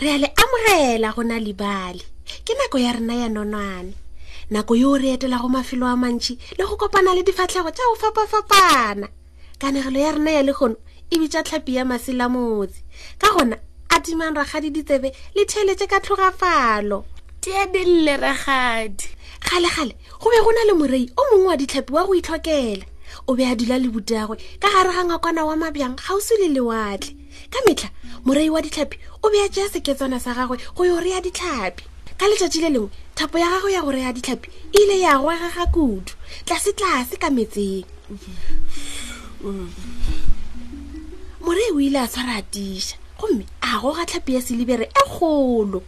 re a le amogela go na libale ke nako ya rena ya nonwane nako yo re etela go mafelo a mantši le go kopana le difatlhego tša go fapafapana kanegelo ya rena ya lekgono e bitša tlhapi ya masela motse ka gona a timang ragadi ditsebe le theeletše ka tlhogafalo teedelle ragadi galegale go be go na le morei o mongwe wa ditlhapi wa go itlhokela o be a dula le buteagwe ka gare ga ngakwana wa mabjang gausi le lewatle ka metlha morei wa ditlhapi o be a tšea seketswana sa gagwe go yo rea ditlhapi ka letšatši le lengwe thapo ya gago ya go rea ditlhapi e ile ya gwega ga kudu tlasetlase ka metseng morei o ile a tshwara a tiša gomme a goga tlhapi ya selibere e kgolo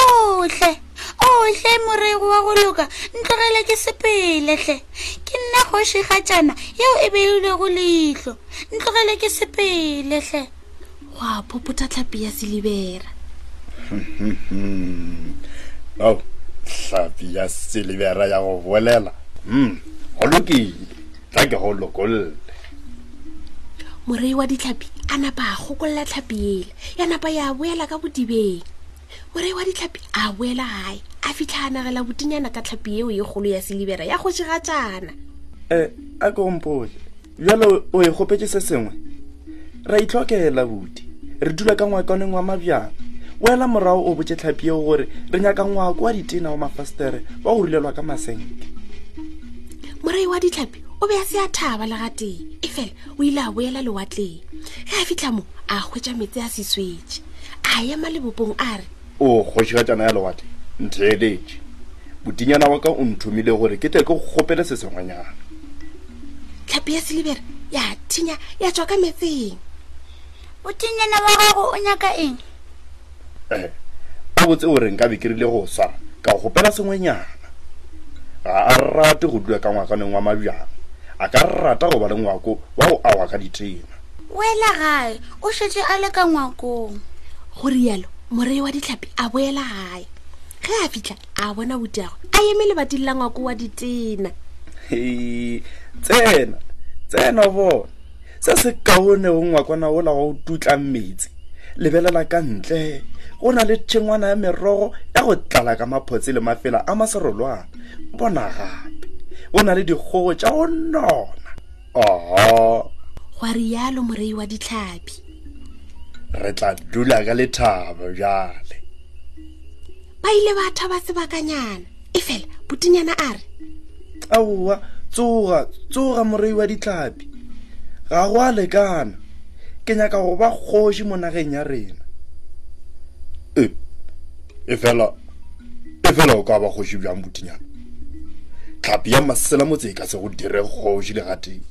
ohle ohle morego wa go loka ntlogele ke sepele hle ke nna kgoši ga tšana yeo e beilwego leihlo ntlogele ke sepele hle gwa phopotha tlhapi ya selibera ao tlhapi ya selibera ya go bolela hmm, go lokile tla ke go lokolle morei wa ditlhapi a napa a gokolela tlhapi ele ya napa ya boela ka bodibeng morae wa ditlhapi a boela gae a fitlha a nagela botinyana ka tlhapi yeo ye kgolo ya selibera ya kgoši ga tšana um eh, a kompole bjalo o e kgopetse se sengwe ra itlhokela bodi re dula ka ngwakaneng wa mabjana wela morago o botse tlhapi yeo gore re nyaka ngwako wa ditena wa mafastere wa go rulelwa ka masenke morai wa ditlhapi o be a se a thaba le gatee e fela o ile a boela lewatleng ge a fitlha mo a hwetša metse a seswetše a ema lebopong a re o kgošigatšana ya lewatle ntheeletše bodinyana wa ka o nthomile gore ke tle ke kgopele se sengwenyana tlhapi ya selibere ya thinya ya tswa ka metseng bodinyana wa gago o nyaka eng eh, a botse o re nka be ke rile go swa ka go gopela sengwenyana ga a rate go dula ka ngwakaneng wa mabjang a ka rata go ba le ngwako wa go awa ka ditena wela gae o šetse a le ka ngwakong go rialo morei wa ditlhapi a boela gae ge a fitlha a bona butiago a eme lebating la ngwako wa ditena tsena tsena bona se se kaone o ngwakwana o la go tutla metsi lebelela ka ntle go na le tšhengwana ya merogo ya go tlala ka maphotse le mafela a maserolwana bona gape o na le dikgogo tša go nona oho gwa rialo morei wa ditlhapi re tla dula ka lethabo bjale ba ile ba thaba sebakanyana e fela butinyana a re aowa tsoga tsoga morei wa ditlhapi ga go a lekana ke nyaka go ba kgoši mo nageng ya rena e, e fela e fela o ka ba kgoši bjang butinyana tlhapi ya masela motse e ka se go dire kgoši le gateng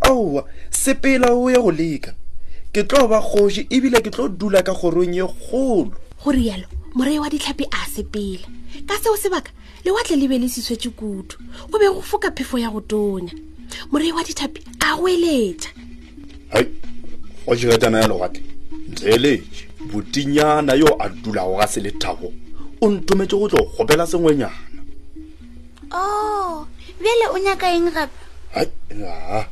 aowa sepela o ye go leka ke tlo ba kgoši ebile ke tlo dula ka kgorong ye kgolo go rialo moreye wa ditlhapi a sepela ka seo sebaka lewatle le be le siswetse kutu go be go foka phefo ya go tonya moreye wa dithapi a go eletša hai go jegatana ya lewatle ntheeletše botinyana yo a dulago ga se lethabo o ntometse go tlo gopela sengwenyana o oh, bjale o nyaka eng gape hai aa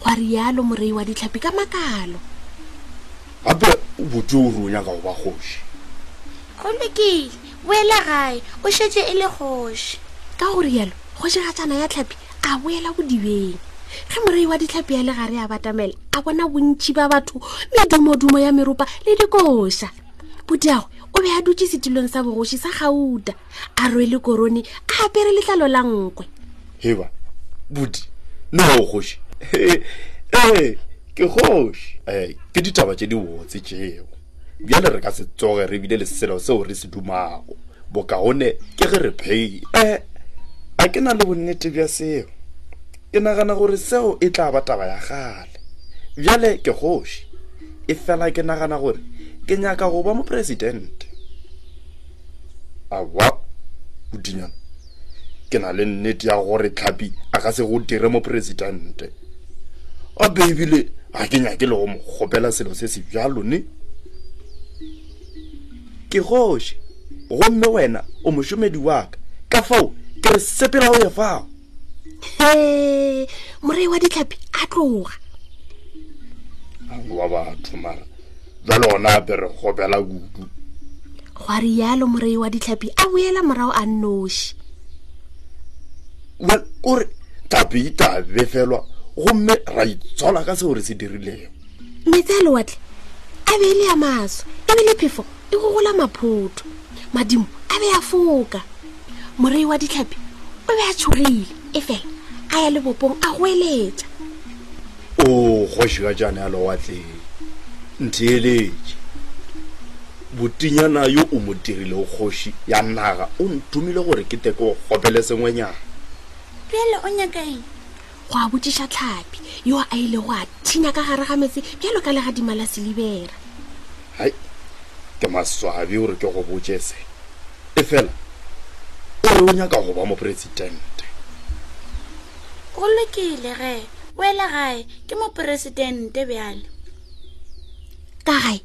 gwa rialo morei wa ditlhapi ka makalo Gape o botše o re o nyaka go ba kgoši. Go lokile, boela gae, o šetše e le kgoši. Ka go rialo, kgošigatšana ya tlhapi a boela bodibeng. Ge morei wa ditlhapi ya le gare a batamela, a bona bontši ba batho, medumodumo ya meropa le dikoša. Bodiagwe o be a dutše setilong sa bogoši sa gauta. a rwele korone a apere letlalo la nkwe heba budi na o kgoši ee eh, ke kgoši ee ke ditaba tše di botse tšeo bjale re ka se tsoge re bile le selo seo re se dumago bokaone ke ge re phele ee a ke na le bonnete bja seo ke nagana gore seo e tla ba taba ya gale bjale ke kgoši e fela ke nagana gore ke nyaka go ba mopresidente awa bodinyana ke na le nnete ya gore tlhapi a ka se go dire moporesidente gape ebile ga ke nyake le go mo kgopela selo se se bjalo ne ke goše gomme wena o mošomedi waka ka fao ke re sepela o ye fao he morei wa ditlhapi a tloga wa batho mara jale gona ape re kgopela kudu gwa rialo morei wa ditlhapi a boela morago a nnoši well o re tlape e tla befelwa gomme ra itshola ka seo re se dirilego metse a lewatle a be e le ya maso e be le phefo e gogola maphotho madimo a be a foka morei wa ditlhapi o be a tshogile e fela a ya lebopong a goeletša o kgoši ka tšane ya lewatleng ntheeletše botinyana yo o mo dirile o kgoši ya naga o ntumile gore ke teke o kgopele sengwenyana bjale o nyaka eng go a botšiša tlhapi yo a ile go a thina ka gare ga metse bjalo ka legadima la selibera hai ke maswabi gore ke go botše se e fela o re o nyaka go ba moporesidente go lokile ge o ele gae ke moporesidente bjale ka gae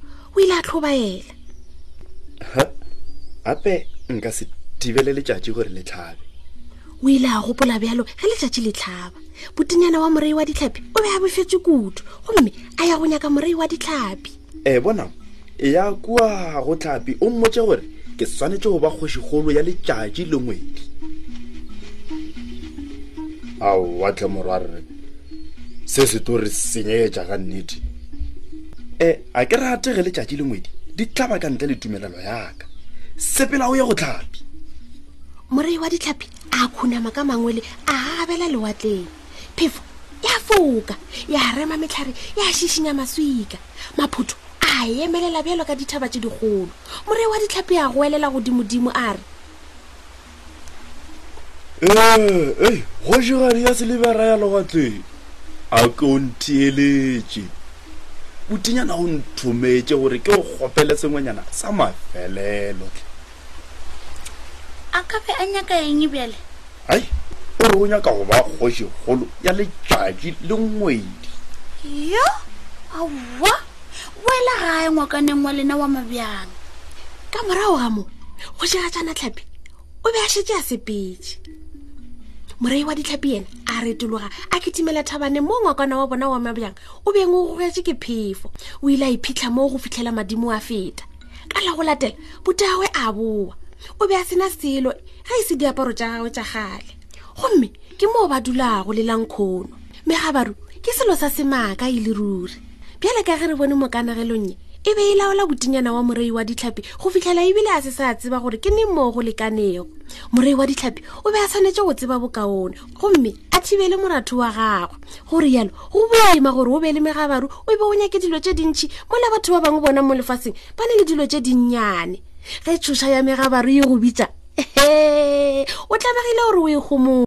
o ile a tlhobaela gape nka se thibele letšatši gore le tlhabe o ile a gopola bjalo ge letšatši le tlhaba botinyana wa morei wa ditlhapi o be a bofetswe kutu gomme a ya go nyaka morei wa ditlhapi ee eh, bonang e ya kua go tlhapi o mmotse gore ke swanetse go ba kgošigolo ya letšatši le ngwedi ao wa tle morwarre se se tlo re senyetša ga nnete e a ke rate ge letšatši le ngwedi di tlaba ka ntle le tumelelo yaka sepela o ye go tlhapi morei wa ditlhapi a khunama ka mangwele a gabela lewatleng phefo ya foka ya rema metlhare ya šišinya maswika maphutho a emelela bjalo ka dithaba tše dikgolo morei wa ditlhapi a goelela godimodimo a re ee eh, kgošigadi ya selibera ya lewatleng a ke o ntheeletše butinyana o nthometše gore ke o kgopele sengwenyana sa mafelelo a ka be a nyaka eng bjale hai o re o nyaka go ba kgošigolo ya letšatši le ngwedi yo aowa boela gae ngwakaneng wa lena wa mabjang ka morago ga mo go šegatšana tlhapi o be a šetse a sepetse morei wa ditlhapi yena a retologa a kitimela thabane mo ngwakwana wa bona wa mabjang o beng o gogetse ke phefo o ile a iphitlha moo go fitlhela madimo a feta ka la go latela botagwe a boa o be a sena selo ge e se diaparo tša gagwe tša gale gomme ke moo ba dulago le langkgono megabaru ke selo sa semaka e le ruri bjale ka ge re bone mokanagelong ye e be e laola botinyana wa morei wa ditlhapi go fitlhela ebile a se sa tseba gore ke neng moo go lekanego morei wa ditlhapi o be a tshwanetse go tseba bokaone gomme a thibele moratho wa gagwe gore yalo go boima gore o be le megabaru o be o nyake dilo tse dintšhi mola batho ba bangwe bona mo lefaseng ba ne le dilo tse dinnyane ge tšhoša ya megabaru e go bitsa o tlamegile gore o e gomo